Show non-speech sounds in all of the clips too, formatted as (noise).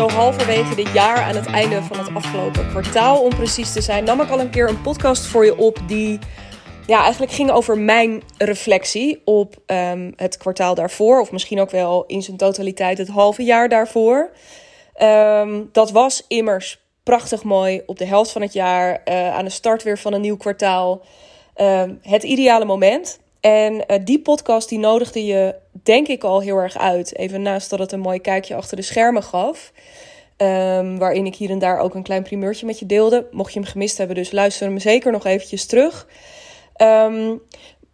zo halverwege dit jaar, aan het einde van het afgelopen kwartaal om precies te zijn, nam ik al een keer een podcast voor je op die ja, eigenlijk ging over mijn reflectie op um, het kwartaal daarvoor, of misschien ook wel in zijn totaliteit het halve jaar daarvoor. Um, dat was immers prachtig mooi op de helft van het jaar, uh, aan de start weer van een nieuw kwartaal. Um, het ideale moment. En uh, die podcast die nodigde je, denk ik, al heel erg uit. Even naast dat het een mooi kijkje achter de schermen gaf. Um, waarin ik hier en daar ook een klein primeurtje met je deelde. Mocht je hem gemist hebben, dus luister hem zeker nog eventjes terug. Um,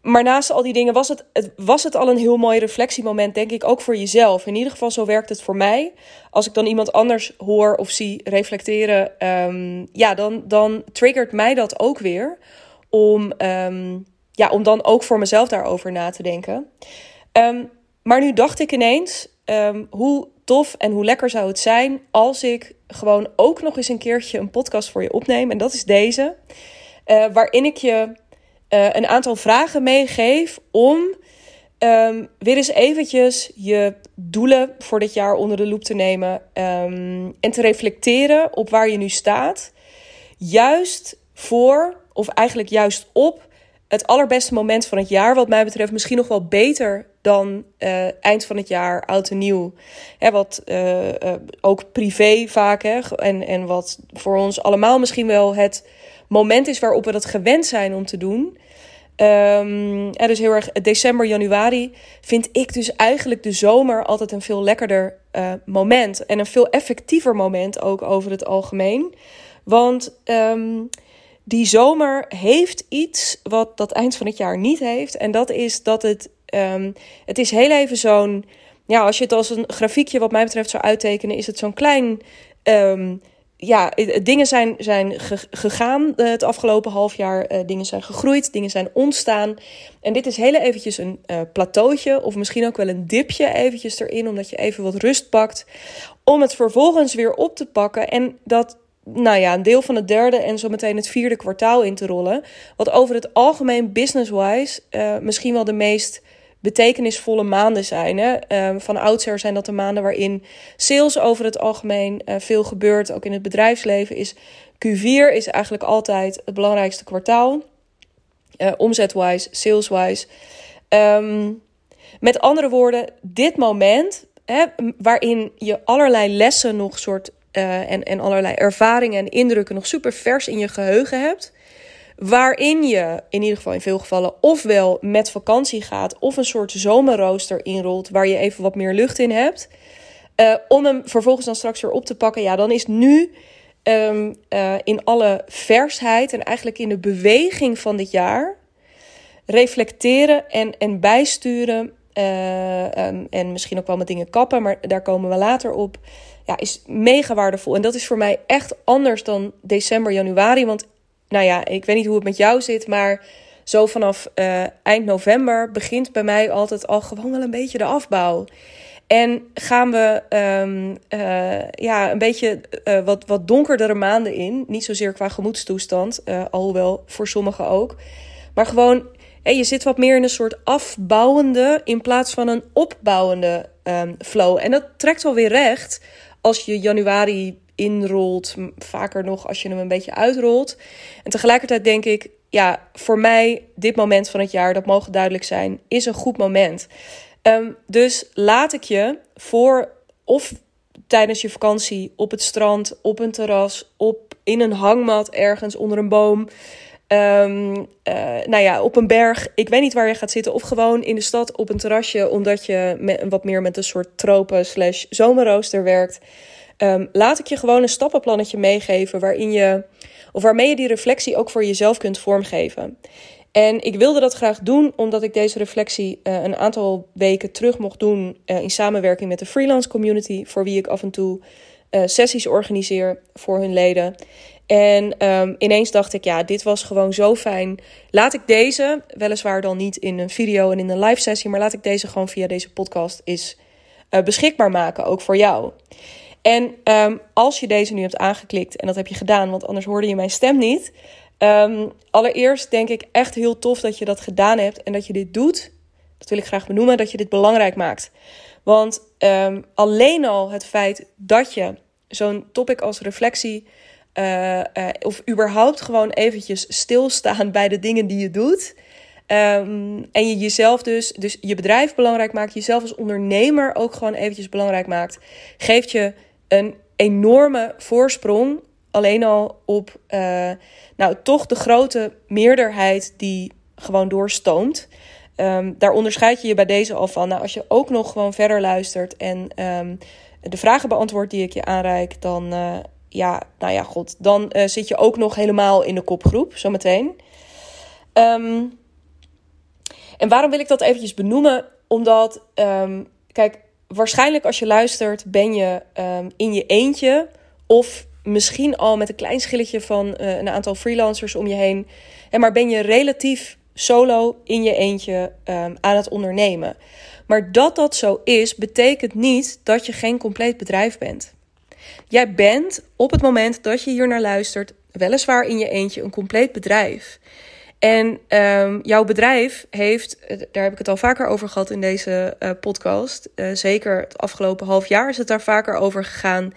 maar naast al die dingen was het, het, was het al een heel mooi reflectiemoment, denk ik, ook voor jezelf. In ieder geval, zo werkt het voor mij. Als ik dan iemand anders hoor of zie reflecteren, um, ja, dan, dan triggert mij dat ook weer om, ja, om dan ook voor mezelf daarover na te denken. Um, maar nu dacht ik ineens, hoe tof en hoe lekker zou het zijn als ik gewoon ook nog eens een keertje een podcast voor je opneem. En dat is deze, uh, waarin ik je uh, een aantal vragen meegeef om um, weer eens eventjes je doelen voor dit jaar onder de loep te nemen en te reflecteren op waar je nu staat. Juist voor, of eigenlijk juist op, het allerbeste moment van het jaar, wat mij betreft misschien nog wel beter dan uh, eind van het jaar, oud en nieuw. Hè, wat uh, uh, ook privé vaak, hè, en, en wat voor ons allemaal misschien wel het moment is waarop we dat gewend zijn om te doen. En dus heel erg december, januari vind ik dus eigenlijk de zomer altijd een veel lekkerder moment. En een veel effectiever moment ook over het algemeen. Want um, die zomer heeft iets wat dat eind van het jaar niet heeft. En dat is dat het, um, het is heel even zo'n, ja, als je het als een grafiekje wat mij betreft zou uittekenen, is het zo'n klein ja, dingen zijn, zijn gegaan eh, het afgelopen half jaar. Uh, dingen zijn gegroeid, dingen zijn ontstaan. En dit is heel eventjes een uh, plateautje of misschien ook wel een dipje eventjes erin, omdat je even wat rust pakt. Om het vervolgens weer op te pakken en dat, nou ja, een deel van het derde en zo meteen het vierde kwartaal in te rollen. Wat over het algemeen business-wise misschien wel de meest betekenisvolle maanden zijn. Hè? Uh, van oudsher zijn dat de maanden waarin sales over het algemeen uh, veel gebeurt. Ook in het bedrijfsleven is Q4 is eigenlijk altijd het belangrijkste kwartaal. Omzetwise, saleswise. Um, met andere woorden, dit moment hè, waarin je allerlei lessen nog soort uh, en, en allerlei ervaringen en indrukken nog super vers in je geheugen hebt. Waarin je in ieder geval in veel gevallen ofwel met vakantie gaat of een soort zomerrooster inrolt waar je even wat meer lucht in hebt. Uh, om hem vervolgens dan straks weer op te pakken. Ja, dan is nu um, uh, in alle versheid en eigenlijk in de beweging van dit jaar reflecteren en, en bijsturen. Um, en misschien ook wel met dingen kappen, maar daar komen we later op. Ja, is mega waardevol. En dat is voor mij echt anders dan december, januari. Want nou ja, ik weet niet hoe het met jou zit, maar zo vanaf uh, eind november begint bij mij altijd al gewoon wel een beetje de afbouw. En gaan we um, uh, ja, een beetje uh, wat, wat donkerdere maanden in. Niet zozeer qua gemoedstoestand, alhoewel voor sommigen ook. Maar gewoon, je zit wat meer in een soort afbouwende in plaats van een opbouwende um, flow. En dat trekt wel weer recht als je januari inrolt, vaker nog als je hem een beetje uitrolt. En tegelijkertijd denk ik, ja, voor mij dit moment van het jaar, dat mogen duidelijk zijn, is een goed moment. Um, dus laat ik je voor of tijdens je vakantie op het strand, op een terras, op in een hangmat ergens onder een boom. Um, uh, nou ja, op een berg. Ik weet niet waar je gaat zitten. Of gewoon in de stad op een terrasje. Omdat je wat meer met een soort tropen slash zomerrooster werkt. Um, laat ik je gewoon een stappenplannetje meegeven waarin je, of waarmee je die reflectie ook voor jezelf kunt vormgeven. En ik wilde dat graag doen omdat ik deze reflectie uh, een aantal weken terug mocht doen uh, in samenwerking met de freelance community, voor wie ik af en toe sessies organiseer voor hun leden. En um, ineens dacht ik, ja, dit was gewoon zo fijn. Laat ik deze, weliswaar dan niet in een video en in een live sessie, maar laat ik deze gewoon via deze podcast is beschikbaar maken, ook voor jou. En um, als je deze nu hebt aangeklikt, en dat heb je gedaan, want anders hoorde je mijn stem niet. Um, allereerst denk ik echt heel tof dat je dat gedaan hebt en dat je dit doet. Dat wil ik graag benoemen, dat je dit belangrijk maakt. Want alleen al het feit dat je zo'n topic als reflectie. Uh, of überhaupt gewoon eventjes stilstaan bij de dingen die je doet. Um, en je jezelf dus, dus je bedrijf belangrijk maakt, jezelf als ondernemer ook gewoon eventjes belangrijk maakt, geeft je een enorme voorsprong. Alleen al op, uh, nou, toch de grote meerderheid die gewoon doorstoomt. Um, daar onderscheid je je bij deze al van. Nou, als je ook nog gewoon verder luistert en um, de vragen beantwoordt die ik je aanreik, dan, ja, nou ja, god, dan uh, zit je ook nog helemaal in de kopgroep, zometeen. Um, en waarom wil ik dat eventjes benoemen? Omdat, um, kijk, waarschijnlijk als je luistert, ben je um, in je eentje of misschien al met een klein schilletje van uh, een aantal freelancers om je heen. En maar ben je relatief solo in je eentje aan het ondernemen. Maar dat dat zo is, betekent niet dat je geen compleet bedrijf bent. Jij bent op het moment dat je hier naar luistert, weliswaar in je eentje, een compleet bedrijf. En um, jouw bedrijf heeft, eh, daar heb ik het al vaker over gehad in deze uh, podcast. Uh, zeker het afgelopen half jaar is het daar vaker over gegaan.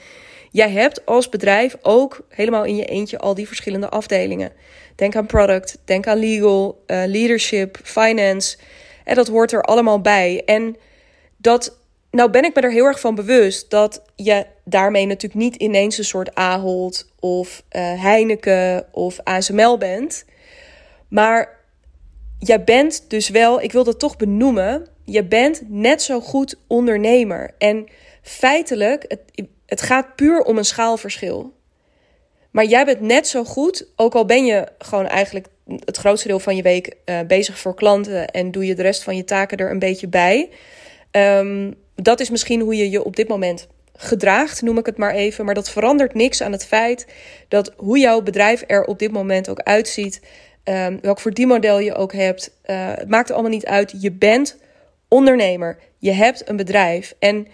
Jij hebt als bedrijf ook helemaal in je eentje al die verschillende afdelingen. Denk aan product, denk aan legal, leadership, finance. En dat hoort er allemaal bij. En dat, nou ben ik me er heel erg van bewust dat je daarmee natuurlijk niet ineens een soort Ahold of Heineken of ASML bent. Maar jij bent dus wel, ik wil dat toch benoemen, je bent net zo goed ondernemer. En feitelijk, het, het gaat puur om een schaalverschil. Maar jij bent net zo goed, ook al ben je gewoon eigenlijk het grootste deel van je week uh, bezig voor klanten en doe je de rest van je taken er een beetje bij. Um, dat is misschien hoe je je op dit moment gedraagt, noem ik het maar even. Maar dat verandert niks aan het feit dat hoe jouw bedrijf er op dit moment ook uitziet, um, welk verdienmodel je ook hebt. Uh, het maakt allemaal niet uit. Je bent ondernemer. Je hebt een bedrijf. En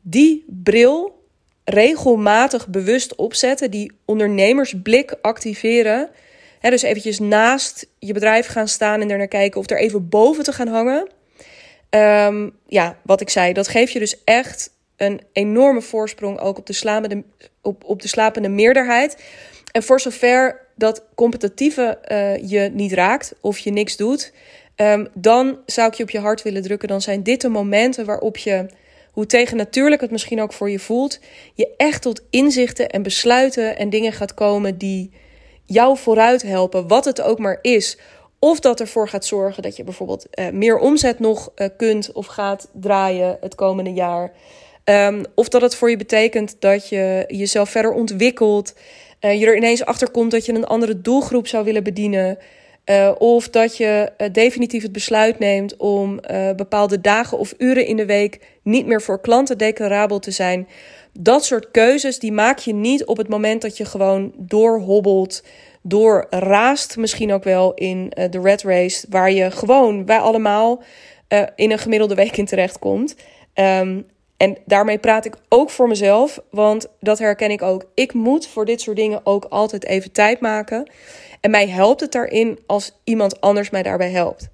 die bril regelmatig bewust opzetten, die ondernemersblik activeren. Hè, dus eventjes naast je bedrijf gaan staan en er naar kijken of er even boven te gaan hangen. Um, ja, wat ik zei, dat geeft je dus echt een enorme voorsprong ook op de slapende, op, op de slapende meerderheid. En voor zover dat competitieve uh, je niet raakt of je niks doet, um, dan zou ik je op je hart willen drukken. Dan zijn dit de momenten waarop je, hoe tegen natuurlijk het misschien ook voor je voelt, je echt tot inzichten en besluiten en dingen gaat komen die jou vooruit helpen, wat het ook maar is. Of dat ervoor gaat zorgen dat je bijvoorbeeld uh, meer omzet nog uh, kunt of gaat draaien het komende jaar. Um, of dat het voor je betekent dat je jezelf verder ontwikkelt. Uh, je er ineens achter komt dat je een andere doelgroep zou willen bedienen. Of dat je definitief het besluit neemt om bepaalde dagen of uren in de week niet meer voor klanten declarabel te zijn. Dat soort keuzes die maak je niet op het moment dat je gewoon doorhobbelt, doorraast misschien ook wel in de red race, waar je gewoon, wij allemaal, in een gemiddelde week in terecht komt. Um, en daarmee praat ik ook voor mezelf, want dat herken ik ook. Ik moet voor dit soort dingen ook altijd even tijd maken. En mij helpt het daarin als iemand anders mij daarbij helpt.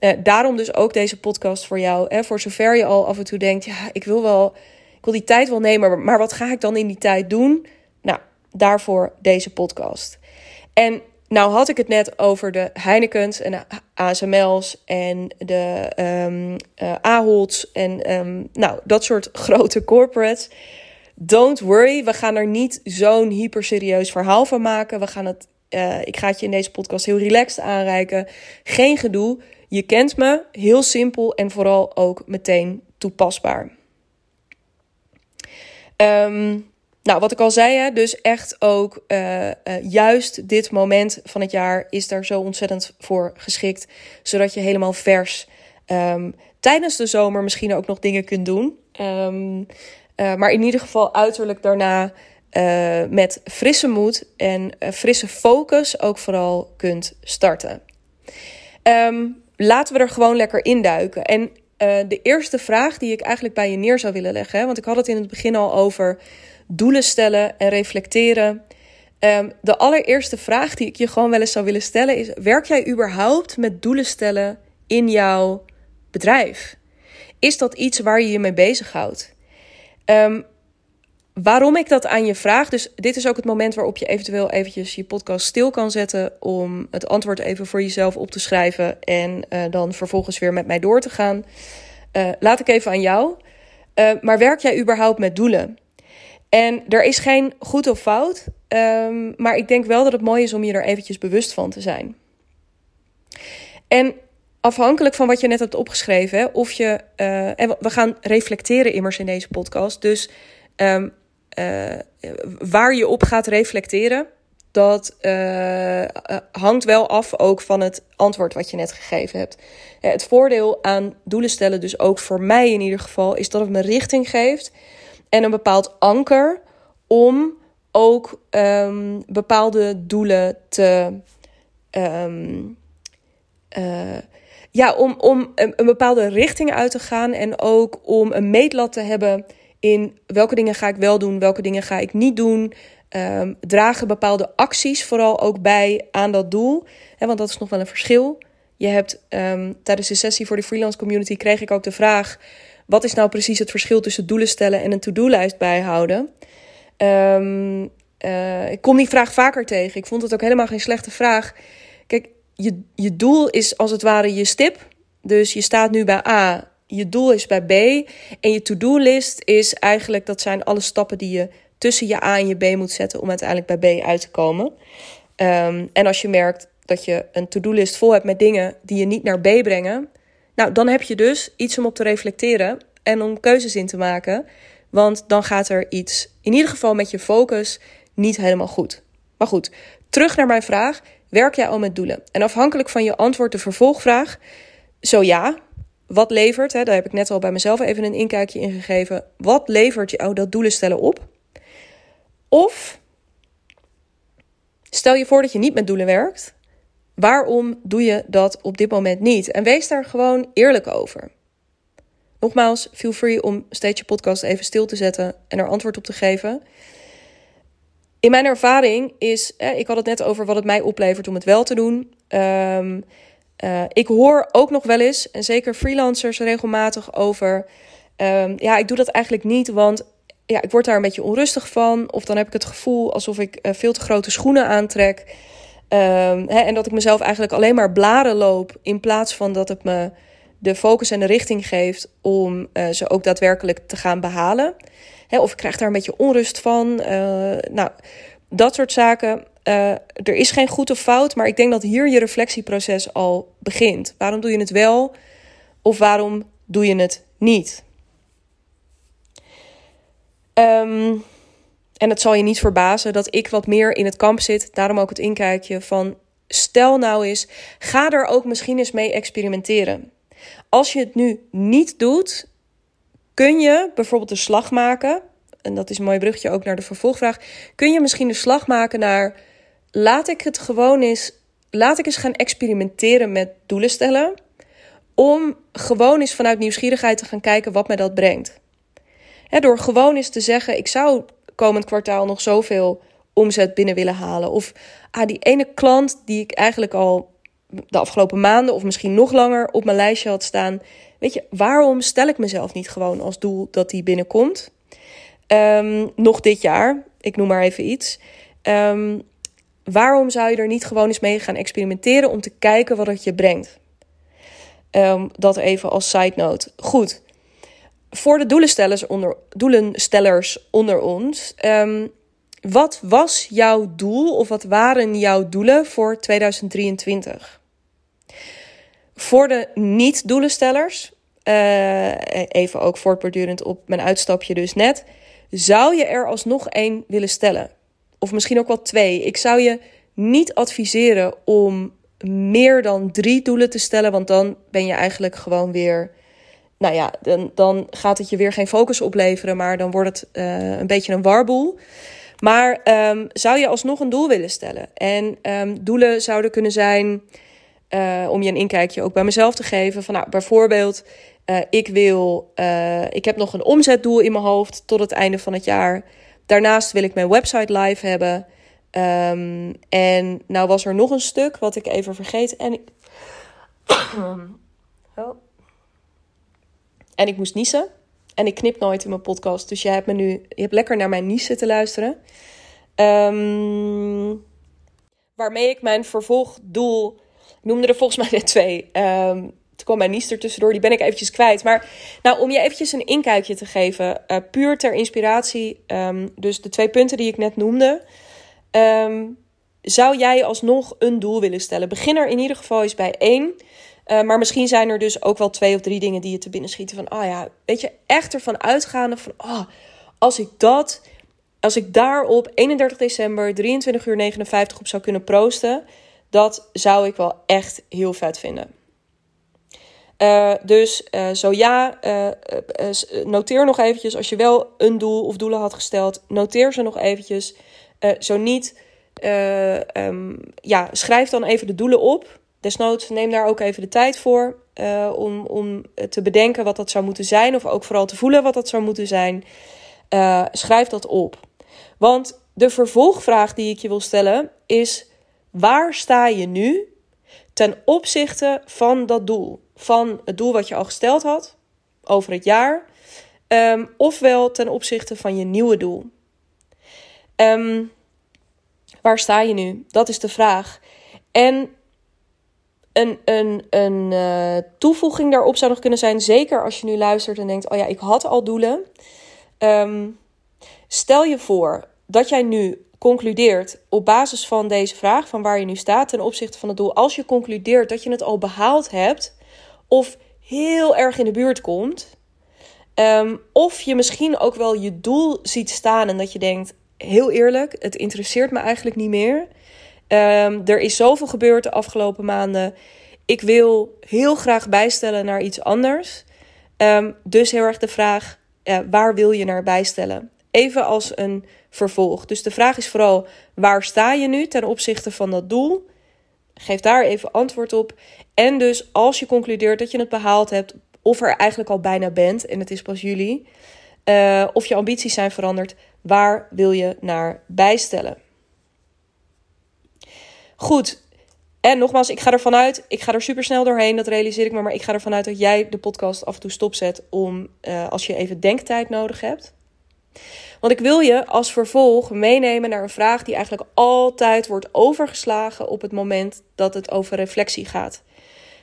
Uh, daarom dus ook deze podcast voor jou. Hè, voor zover je al af en toe denkt, ja, ik wil wel, ik wil die tijd wel nemen, maar wat ga ik dan in die tijd doen? Nou, daarvoor deze podcast. En nou had ik het net over de Heinekens en ASML's en de um, uh, Aholds en um, nou, dat soort (laughs) grote corporates. Don't worry, we gaan er niet zo'n hyper serieus verhaal van maken. We gaan het, uh, ik ga het je in deze podcast heel relaxed aanreiken. Geen gedoe. Je kent me, heel simpel en vooral ook meteen toepasbaar. Um, nou, wat ik al zei, hè, dus echt ook uh, uh, juist dit moment van het jaar is daar zo ontzettend voor geschikt. Zodat je helemaal vers um, tijdens de zomer misschien ook nog dingen kunt doen. Um, uh, maar in ieder geval uiterlijk daarna met frisse moed en frisse focus ook vooral kunt starten. Um, laten we er gewoon lekker induiken. En de eerste vraag die ik eigenlijk bij je neer zou willen leggen, want ik had het in het begin al over doelen stellen en reflecteren. Um, de allereerste vraag die ik je gewoon wel eens zou willen stellen is: werk jij überhaupt met doelen stellen in jouw bedrijf? Is dat iets waar je je mee bezighoudt? Um, waarom ik dat aan je vraag, dus dit is ook het moment waarop je eventueel eventjes je podcast stil kan zetten om het antwoord even voor jezelf op te schrijven en uh, dan vervolgens weer met mij door te gaan. Uh, laat ik even aan jou. Uh, maar werk jij überhaupt met doelen? En er is geen goed of fout, um, maar ik denk wel dat het mooi is om je er eventjes bewust van te zijn. En afhankelijk van wat je net hebt opgeschreven, of je. Uh, en we gaan reflecteren immers in deze podcast. Dus um, uh, waar je op gaat reflecteren, dat uh, hangt wel af ook van het antwoord wat je net gegeven hebt. Het voordeel aan doelen stellen, dus ook voor mij in ieder geval, is dat het me richting geeft en een bepaald anker om ook um, bepaalde doelen te. Um, uh, ja, om, om een, een, bepaalde richting uit te gaan en ook om een meetlat te hebben in welke dingen ga ik wel doen, welke dingen ga ik niet doen. Um, dragen bepaalde acties vooral ook bij aan dat doel. Hè, want dat is nog wel een verschil. Je hebt tijdens de sessie voor de freelance community kreeg ik ook de vraag: wat is nou precies het verschil tussen doelen stellen en een to-do-lijst bijhouden? Um, ik kom die vraag vaker tegen. Ik vond het ook helemaal geen slechte vraag. Kijk, je, je doel is als het ware je stip. Dus je staat nu bij A, je doel is bij B. En je to-do-list is eigenlijk, dat zijn alle stappen die je tussen je A en je B moet zetten om uiteindelijk bij B uit te komen. Um, en als je merkt dat je een to-do-list vol hebt met dingen die je niet naar B brengen, nou, dan heb je dus iets om op te reflecteren en om keuzes in te maken. Want dan gaat er iets, in ieder geval met je focus, niet helemaal goed. Maar goed, terug naar mijn vraag. Werk jij al met doelen? En afhankelijk van je antwoord de vervolgvraag. Zo ja, wat levert, hè, daar heb ik net al bij mezelf even een inkijkje in gegeven. Wat levert jou dat doelen stellen op? Of stel je voor dat je niet met doelen werkt. Waarom doe je dat op dit moment niet? En wees daar gewoon eerlijk over. Nogmaals, feel free om steeds je podcast even stil te zetten en er antwoord op te geven. In mijn ervaring is, ik had het net over wat het mij oplevert om het wel te doen. Um, uh, ik hoor ook nog wel eens, en zeker freelancers regelmatig over. Um, ja, ik doe dat eigenlijk niet, want ja, ik word daar een beetje onrustig van. Of dan heb ik het gevoel alsof ik uh, veel te grote schoenen aantrek. Um, hè, en dat ik mezelf eigenlijk alleen maar blaren loop. In plaats van dat het me de focus en de richting geeft om uh, ze ook daadwerkelijk te gaan behalen. Hè, of ik krijg daar een beetje onrust van. nou, dat soort zaken uh, er is geen goed of fout, maar ik denk dat hier je reflectieproces al begint. Waarom doe je het wel of waarom doe je het niet? Um, en het zal je niet verbazen dat ik wat meer in het kamp zit. Daarom ook het inkijkje van stel nou eens, ga er ook misschien eens mee experimenteren. Als je het nu niet doet, kun je bijvoorbeeld de slag maken. En dat is een mooi brugje ook naar de vervolgvraag. Kun je misschien de slag maken naar laat ik het gewoon eens, laat ik eens gaan experimenteren met doelen stellen. Om gewoon eens vanuit nieuwsgierigheid te gaan kijken wat mij dat brengt. door gewoon eens te zeggen: ik zou komend kwartaal nog zoveel omzet binnen willen halen. Of ah, die ene klant die ik eigenlijk al de afgelopen maanden of misschien nog langer op mijn lijstje had staan. Weet je, waarom stel ik mezelf niet gewoon als doel dat die binnenkomt? Um, nog dit jaar, ik noem maar even iets. Um, waarom zou je er niet gewoon eens mee gaan experimenteren om te kijken wat het je brengt? Um, dat even als side note. Goed. Voor de doelenstellers onder, doelenstellers onder ons. Um, wat was jouw doel of wat waren jouw doelen voor 2023? Voor de niet-doelenstellers, uh, even ook voortbordurend op mijn uitstapje dus net, zou je er alsnog één willen stellen? of misschien ook wel twee. Ik zou je niet adviseren om meer dan drie doelen te stellen, want dan ben je eigenlijk gewoon weer. Nou ja, dan, dan gaat het je weer geen focus opleveren, maar dan wordt het uh, een beetje een warboel. Maar um, zou je alsnog een doel willen stellen? En um, doelen zouden kunnen zijn, uh, om je een inkijkje ook bij mezelf te geven, van nou, bijvoorbeeld, uh, ik wil, ik heb nog een omzetdoel in mijn hoofd tot het einde van het jaar. Daarnaast wil ik mijn website live hebben. Um, en nou was er nog een stuk wat ik even vergeten. En ik... (coughs) oh. En ik moest niezen. En ik knip nooit in mijn podcast. Dus je hebt me nu je hebt lekker naar mijn niche te luisteren. Um, waarmee ik mijn vervolgdoel. Ik noemde er volgens mij net twee. Um, toen kwam mijn niche er tussendoor. Die ben ik eventjes kwijt. Maar nou, om je eventjes een inkijkje te geven. Uh, puur ter inspiratie. Um, dus de twee punten die ik net noemde. zou jij alsnog een doel willen stellen? Begin er in ieder geval eens bij één. Uh, maar misschien zijn er dus ook wel twee of drie dingen die je te binnen schieten. Van, oh ja, weet je, echt ervan uitgaande van, oh, als ik dat, als ik daar op 31 december 23 uur 59 op zou kunnen proosten, dat zou ik wel echt heel vet vinden. Uh, dus uh, zo ja, noteer nog eventjes als je wel een doel of doelen had gesteld, noteer ze nog eventjes. zo niet, um, ja, schrijf dan even de doelen op. Desnoods neem daar ook even de tijd voor uh, om, om te bedenken wat dat zou moeten zijn. Of ook vooral te voelen wat dat zou moeten zijn. Uh, schrijf dat op. Want de vervolgvraag die ik je wil stellen is: waar sta je nu ten opzichte van dat doel? Van het doel wat je al gesteld had over het jaar, um, ofwel ten opzichte van je nieuwe doel. Um, waar sta je nu? Dat is de vraag. En een, een, een uh, toevoeging daarop zou nog kunnen zijn, zeker als je nu luistert en denkt: Oh ja, ik had al doelen. Um, stel je voor dat jij nu concludeert op basis van deze vraag, van waar je nu staat ten opzichte van het doel, als je concludeert dat je het al behaald hebt of heel erg in de buurt komt, um, of je misschien ook wel je doel ziet staan en dat je denkt: heel eerlijk, het interesseert me eigenlijk niet meer. Um, er is zoveel gebeurd de afgelopen maanden. Ik wil heel graag bijstellen naar iets anders. Um, dus heel erg de vraag: waar wil je naar bijstellen? Even als een vervolg. Dus de vraag is vooral: waar sta je nu ten opzichte van dat doel? Geef daar even antwoord op. En dus als je concludeert dat je het behaald hebt, of er eigenlijk al bijna bent en het is pas juli, uh, of je ambities zijn veranderd, waar wil je naar bijstellen? Goed. En nogmaals, ik ga ervan uit, ik ga er super snel doorheen, dat realiseer ik me. Maar ik ga ervan uit dat jij de podcast af en toe stopzet om uh, als je even denktijd nodig hebt. Want ik wil je als vervolg meenemen naar een vraag die eigenlijk altijd wordt overgeslagen op het moment dat het over reflectie gaat.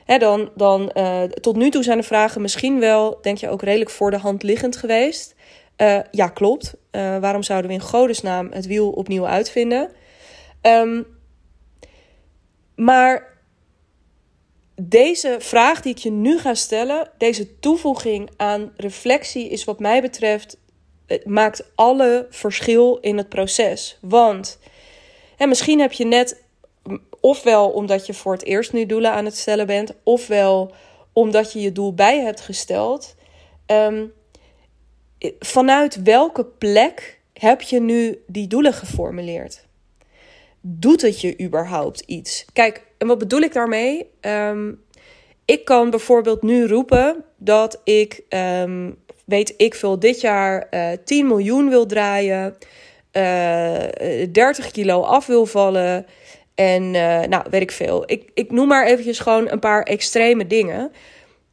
Dan, dan, uh, tot nu toe zijn de vragen misschien wel, denk je, ook redelijk voor de hand liggend geweest. Uh, ja, klopt. Waarom zouden we in godesnaam het wiel opnieuw uitvinden? Um, maar deze vraag die ik je nu ga stellen, deze toevoeging aan reflectie, is wat mij betreft, maakt alle verschil in het proces. Want misschien heb je net, ofwel omdat je voor het eerst nu doelen aan het stellen bent, ofwel omdat je je doel bij hebt gesteld. Um, vanuit welke plek heb je nu die doelen geformuleerd? Doet het je überhaupt iets? Kijk, en wat bedoel ik daarmee? Um, ik kan bijvoorbeeld nu roepen dat ik, um, weet ik veel, dit jaar uh, eh, 10 miljoen wil draaien, uh, eh, 30 kilo af wil vallen. En nou, weet ik veel. Ik, ik noem maar eventjes gewoon een paar extreme dingen.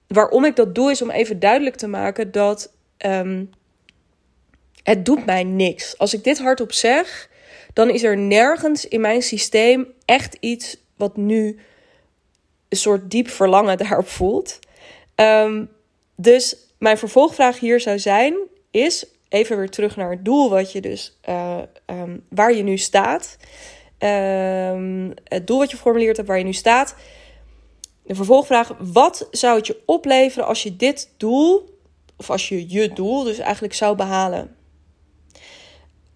Waarom ik dat doe, is om even duidelijk te maken dat um, het doet mij niks. Als ik dit hardop zeg, dan is er nergens in mijn systeem echt iets wat nu een soort diep verlangen (laughs) daarop voelt. Um, dus mijn vervolgvraag hier zou zijn, is even weer terug naar het doel wat je dus, uh, um, waar je nu staat. Um, het doel wat je geformuleerd hebt, waar je nu staat. De vervolgvraag, wat zou het je opleveren als je dit doel, of als je je doel dus eigenlijk zou behalen?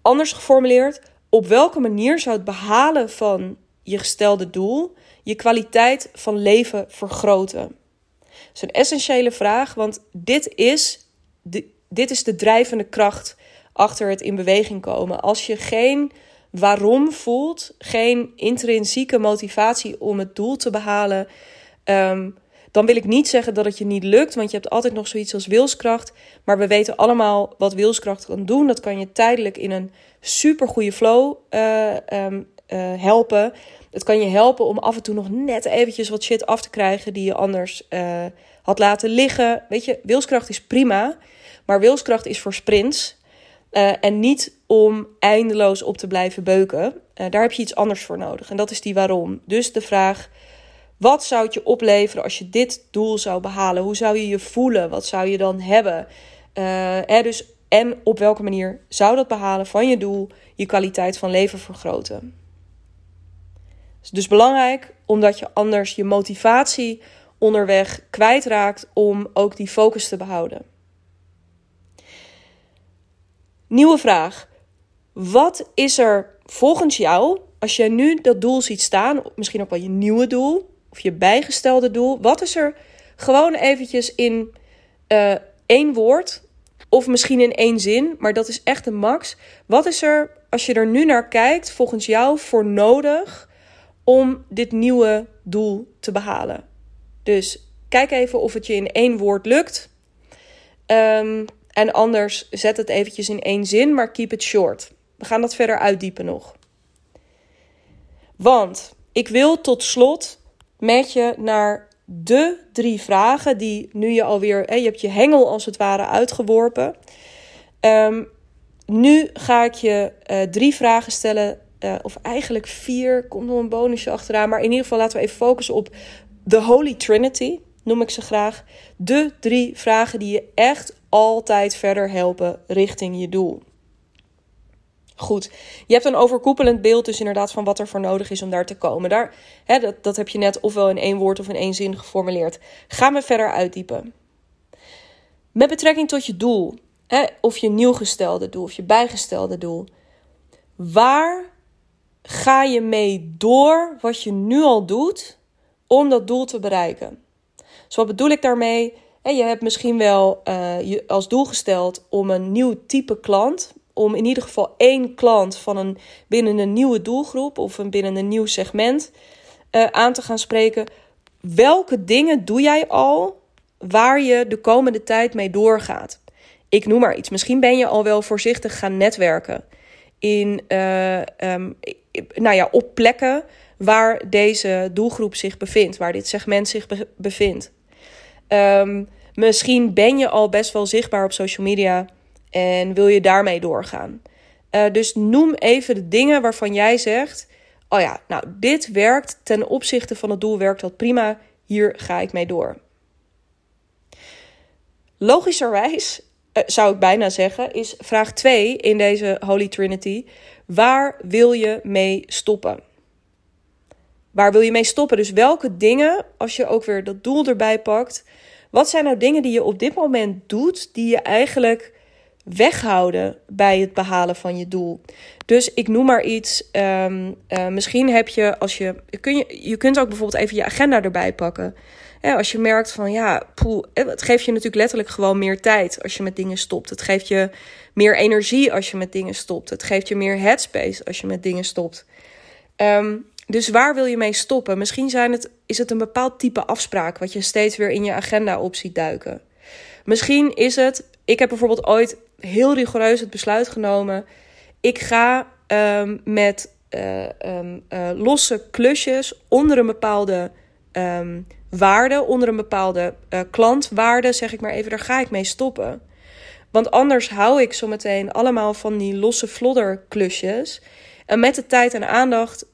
Anders geformuleerd, op welke manier zou het behalen van je gestelde doel je kwaliteit van leven vergroten? Dat is een essentiële vraag, want dit is de, dit is de drijvende kracht achter het in beweging komen. Als je geen waarom voelt, geen intrinsieke motivatie om het doel te behalen, um, dan wil ik niet zeggen dat het je niet lukt, want je hebt altijd nog zoiets als wilskracht. Maar we weten allemaal wat wilskracht kan doen. Dat kan je tijdelijk in een super goede flow uh, um, uh, helpen. Het kan je helpen om af en toe nog net eventjes wat shit af te krijgen die je anders uh, had laten liggen. Weet je, wilskracht is prima. Maar wilskracht is voor sprints. En niet om eindeloos op te blijven beuken. Daar heb je iets anders voor nodig. En dat is die waarom. Dus de vraag: wat zou het je opleveren als je dit doel zou behalen? Hoe zou je je voelen? Wat zou je dan hebben? Uh, dus, en op welke manier zou dat behalen van je doel je kwaliteit van leven vergroten? is dus belangrijk omdat je anders je motivatie onderweg kwijtraakt om ook die focus te behouden. Nieuwe vraag. Wat is er volgens jou, als je nu dat doel ziet staan, misschien ook wel je nieuwe doel of je bijgestelde doel, wat is er gewoon eventjes in uh, één woord of misschien in één zin, maar dat is echt een max. Wat is er, als je er nu naar kijkt, volgens jou voor nodig om dit nieuwe doel te behalen? Dus kijk even of het je in één woord lukt. Um, en anders zet het eventjes in één zin, maar keep it short. We gaan dat verder uitdiepen nog. Want ik wil tot slot met je naar de drie vragen die nu je alweer, je hebt je hengel als het ware uitgeworpen. Um, nu ga ik je uh, drie vragen stellen, uh, of eigenlijk vier, komt nog een bonusje achteraan. Maar in ieder geval laten we even focussen op de Holy Trinity, noem ik ze graag. De drie vragen die je echt altijd verder helpen richting je doel. Goed, je hebt een overkoepelend beeld dus inderdaad van wat er voor nodig is om daar te komen. Daar, hè, dat, dat heb je net ofwel in één woord of in één zin geformuleerd. Gaan we verder uitdiepen. Met betrekking tot je doel, hè, of je nieuw gestelde doel of je bijgestelde doel. Waar ga je mee door wat je nu al doet om dat doel te bereiken? Dus wat bedoel ik daarmee? En je hebt misschien wel uh, je als doel gesteld om een nieuw type klant, om in ieder geval één klant van een, binnen een nieuwe doelgroep of een, binnen een nieuw segment uh, aan te gaan spreken. Welke dingen doe jij al waar je de komende tijd mee doorgaat? Ik noem maar iets. Misschien ben je al wel voorzichtig gaan netwerken in, uh, um, nou ja, op plekken waar deze doelgroep zich bevindt, waar dit segment zich be bevindt. Um, misschien ben je al best wel zichtbaar op social media en wil je daarmee doorgaan. Uh, dus noem even de dingen waarvan jij zegt: Oh ja, nou, dit werkt ten opzichte van het doel, werkt dat prima. Hier ga ik mee door. Logischerwijs uh, zou ik bijna zeggen, is vraag 2 in deze Holy Trinity: Waar wil je mee stoppen? Waar wil je mee stoppen? Dus welke dingen, als je ook weer dat doel erbij pakt, wat zijn nou dingen die je op dit moment doet die je eigenlijk weghouden bij het behalen van je doel? Dus ik noem maar iets. Um, uh, misschien heb je, als je, kun je, je kunt ook bijvoorbeeld even je agenda erbij pakken. Als je merkt van ja, poeh, het geeft je natuurlijk letterlijk gewoon meer tijd als je met dingen stopt. Het geeft je meer energie als je met dingen stopt. Het geeft je meer headspace als je met dingen stopt. Um, dus waar wil je mee stoppen? Misschien zijn het, is het een bepaald type afspraak wat je steeds weer in je agenda op ziet duiken. Misschien is het, ik heb bijvoorbeeld ooit heel rigoureus het besluit genomen. Ik ga um, met uh, um, uh, losse klusjes onder een bepaalde um, waarde, onder een bepaalde uh, klantwaarde, zeg ik maar even, daar ga ik mee stoppen. Want anders hou ik zometeen allemaal van die losse flodderklusjes. En met de tijd en aandacht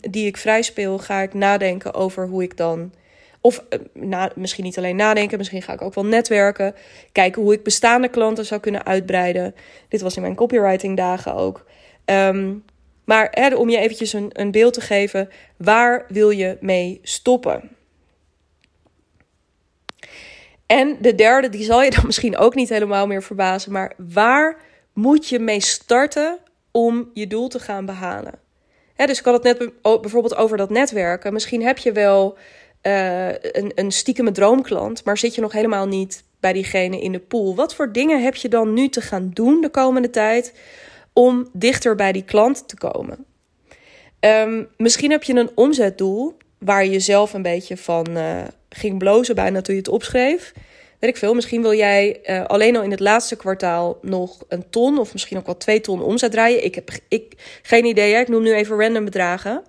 die ik vrij speel, ga ik nadenken over hoe ik dan. Of uh, na, misschien niet alleen nadenken, misschien ga ik ook wel netwerken. Kijken hoe ik bestaande klanten zou kunnen uitbreiden. Dit was in mijn copywriting dagen ook. Um, maar hè, om je eventjes een, een beeld te geven, waar wil je mee stoppen? En de derde, die zal je dan (laughs) misschien ook niet helemaal meer verbazen, maar waar moet je mee starten om je doel te gaan behalen. dus ik had het net bijvoorbeeld over dat netwerken. Misschien heb je wel uh, een, een stiekeme droomklant, maar zit je nog helemaal niet bij diegene in de pool. Wat voor dingen heb je dan nu te gaan doen de komende tijd om dichter bij die klant te komen? Um, misschien heb je een omzetdoel waar je jezelf een beetje van uh, ging blozen bijna toen je het opschreef weet ik veel, misschien wil jij uh, alleen al in het laatste kwartaal nog een ton of misschien ook wel twee ton omzet draaien. Ik heb ik, geen idee, ik noem nu even random bedragen.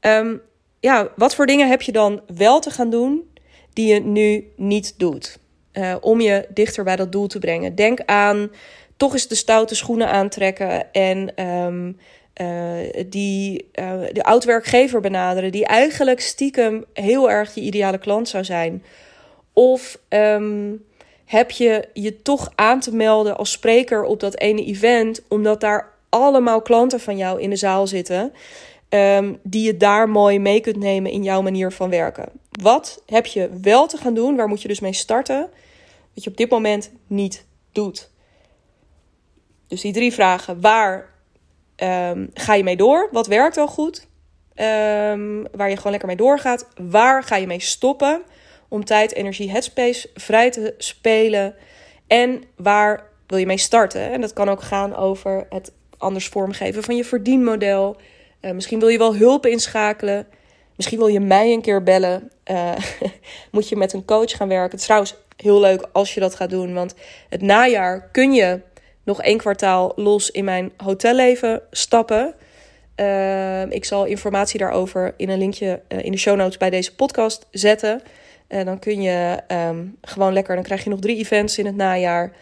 Um, ja, wat voor dingen heb je dan wel te gaan doen die je nu niet doet? uh, om je dichter bij dat doel te brengen. Denk aan toch eens de stoute schoenen aantrekken en um, uh, die uh, de oud-werkgever benaderen, die eigenlijk stiekem heel erg je ideale klant zou zijn. Of um, heb je je toch aan te melden als spreker op dat ene event, omdat daar allemaal klanten van jou in de zaal zitten. Um, die je daar mooi mee kunt nemen in jouw manier van werken. Wat heb je wel te gaan doen? Waar moet je dus mee starten? Wat je op dit moment niet doet. Dus die drie vragen. Waar um, ga je mee door? Wat werkt al goed? Um, waar je gewoon lekker mee doorgaat. Waar ga je mee stoppen? Om tijd, energie, headspace vrij te spelen. En waar wil je mee starten? En dat kan ook gaan over het anders vormgeven van je verdienmodel. Uh, misschien wil je wel hulp inschakelen. Misschien wil je mij een keer bellen. Uh, (laughs) moet je met een coach gaan werken. Het is trouwens heel leuk als je dat gaat doen. Want het najaar kun je nog één kwartaal los in mijn hotelleven stappen. Uh, ik zal informatie daarover in een linkje uh, in de show notes bij deze podcast zetten. En dan kun je um, gewoon lekker, dan krijg je nog drie events in het najaar.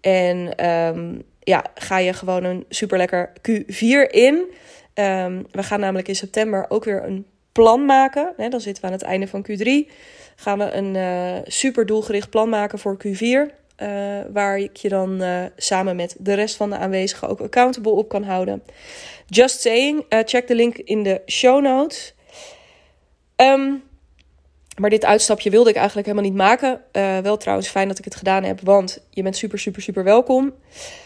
En um, ja, ga je gewoon een super lekker Q4 in. Um, we gaan namelijk in september ook weer een plan maken. Hè, dan zitten we aan het einde van Q3. Gaan we een uh, super doelgericht plan maken voor Q4. Uh, waar ik je dan uh, samen met de rest van de aanwezigen ook accountable op kan houden. Just saying, check de link in de show notes. Um, maar dit uitstapje wilde ik eigenlijk helemaal niet maken. wel trouwens fijn dat ik het gedaan heb, want je bent super, super, super welkom.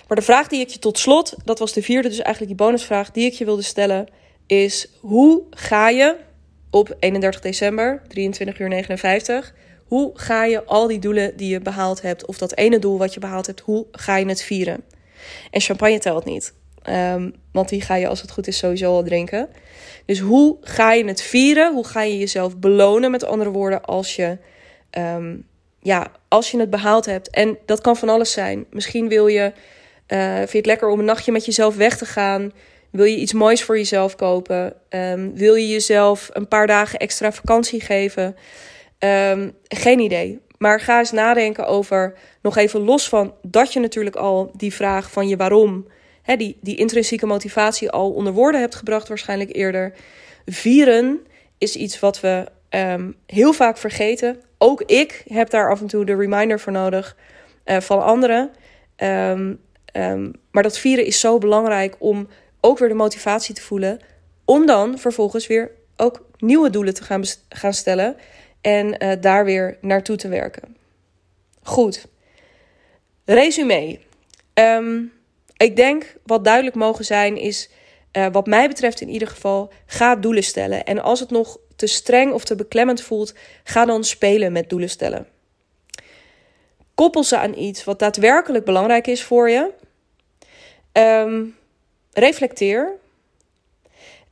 Maar de vraag die ik je tot slot, dat was de vierde, dus eigenlijk die bonusvraag die ik je wilde stellen, is hoe ga je op 31 december, 23 uur 59 hoe ga je al die doelen die je behaald hebt, of dat ene doel wat je behaald hebt, hoe ga je het vieren? En champagne telt niet. Um, want die ga je, als het goed is, sowieso al drinken. Dus hoe ga je het vieren? Hoe ga je jezelf belonen, met andere woorden, als je, um, ja, als je het behaald hebt? En dat kan van alles zijn. Misschien wil je, uh, vind je het lekker om een nachtje met jezelf weg te gaan. Wil je iets moois voor jezelf kopen? Um, wil je jezelf een paar dagen extra vakantie geven? Geen idee. Maar ga eens nadenken over, nog even los van dat je natuurlijk al die vraag van je waarom, hè, die, die intrinsieke motivatie al onder woorden hebt gebracht, waarschijnlijk eerder. Vieren is iets wat we um, heel vaak vergeten. Ook ik heb daar af en toe de reminder voor nodig uh, van anderen. Um, um, maar dat vieren is zo belangrijk om ook weer de motivatie te voelen. Om dan vervolgens weer ook nieuwe doelen te gaan, gaan stellen en uh, daar weer naartoe te werken. Goed. Resume. Um, ik denk wat duidelijk mogen zijn is, uh, wat mij betreft in ieder geval, ga doelen stellen. En als het nog te streng of te beklemmend voelt, ga dan spelen met doelen stellen. Koppel ze aan iets wat daadwerkelijk belangrijk is voor je. Um, reflecteer.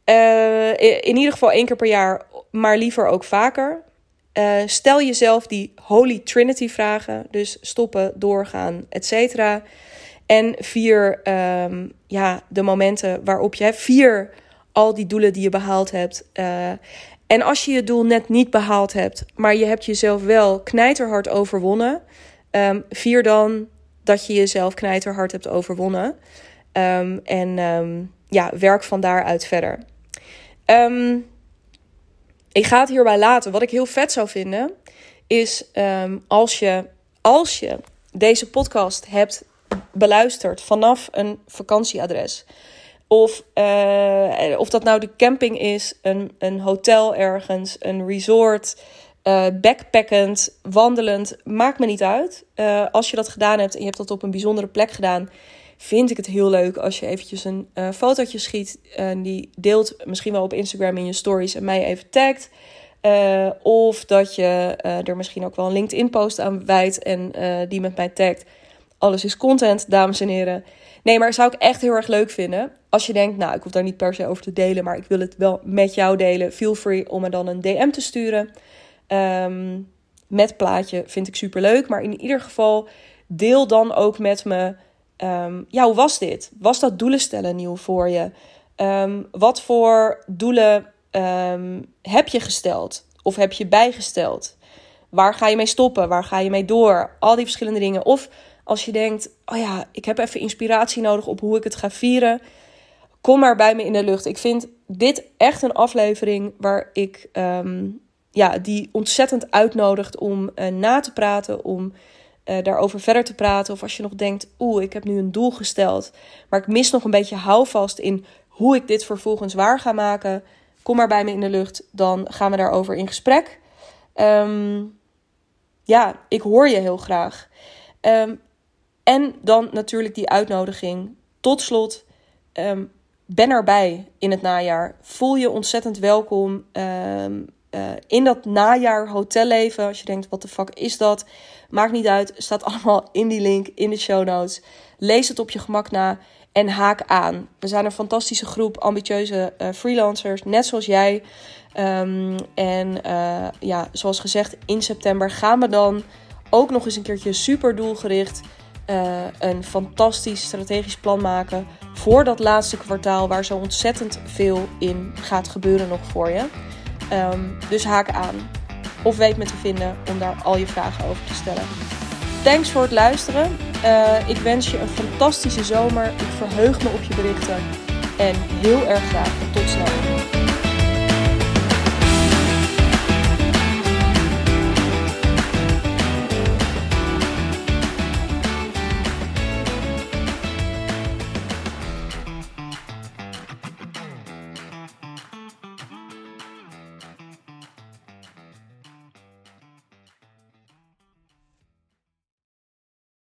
Uh, in ieder geval één keer per jaar, maar liever ook vaker. Uh, stel jezelf die Holy Trinity vragen. Dus stoppen, doorgaan, et cetera. En vier um, ja, de momenten waarop je vier al die doelen die je behaald hebt. Uh, en als je je doel net niet behaald hebt, maar je hebt jezelf wel knijterhard overwonnen. Um, vier dan dat je jezelf knijterhard hebt overwonnen. Um, en ja, werk van daaruit verder. Ik ga het hierbij laten. Wat ik heel vet zou vinden, is als, je, als je deze podcast hebt beluisterd vanaf een vakantieadres. Of, uh, of dat nou de camping is, een, een hotel ergens, een resort, uh, backpackend, wandelend, maakt me niet uit. Uh, als je dat gedaan hebt en je hebt dat op een bijzondere plek gedaan, vind ik het heel leuk als je eventjes een uh, fotootje schiet. En die deelt misschien wel op Instagram in je stories en mij even tagt. Of dat je er misschien ook wel een LinkedIn-post aan wijdt en die met mij tagt. Alles is content, dames en heren. Nee, maar zou ik echt heel erg leuk vinden. Als je denkt, nou, ik hoef daar niet per se over te delen, maar ik wil het wel met jou delen. Feel free om me dan een DM te sturen. Um, met plaatje vind ik super leuk. Maar in ieder geval, deel dan ook met me Um, ja, hoe was dit? Was dat doelen stellen nieuw voor je? Um, wat voor doelen heb je gesteld? Of heb je bijgesteld? waar ga je mee stoppen? Waar ga je mee door? Al die verschillende dingen. Of als je denkt, oh ja, ik heb even inspiratie nodig op hoe ik het ga vieren. Kom maar bij me in de lucht. Ik vind dit echt een aflevering waar ik ehm, ja, die ontzettend uitnodigt om uh, na te praten, om uh, daarover verder te praten. Of als je nog denkt, oeh, ik heb nu een doel gesteld, maar ik mis nog een beetje houvast in hoe ik dit vervolgens waar ga maken. Kom maar bij me in de lucht, dan gaan we daarover in gesprek. Um, ja, ik hoor je heel graag. Um, en dan natuurlijk die uitnodiging. Tot slot, um, ben erbij in het najaar. Voel je ontzettend welkom. Um, uh, in dat najaar hotelleven. Als je denkt, wat de fuck is dat? Maakt niet uit. Staat (laughs) allemaal in die link in de show notes. Lees het op je gemak na en haak aan. We zijn een fantastische groep ambitieuze uh, freelancers, net zoals jij. Um, en uh, ja, zoals gezegd, in september gaan we dan ook nog eens een keertje super doelgericht uh, een fantastisch strategisch plan maken voor dat laatste kwartaal waar zo ontzettend veel in gaat gebeuren nog voor je. Um, dus haak aan of weet me te vinden om daar al je vragen over te stellen. Thanks voor het luisteren. Uh, ik wens je een fantastische zomer. Ik verheug me op je berichten. En heel erg graag tot snel.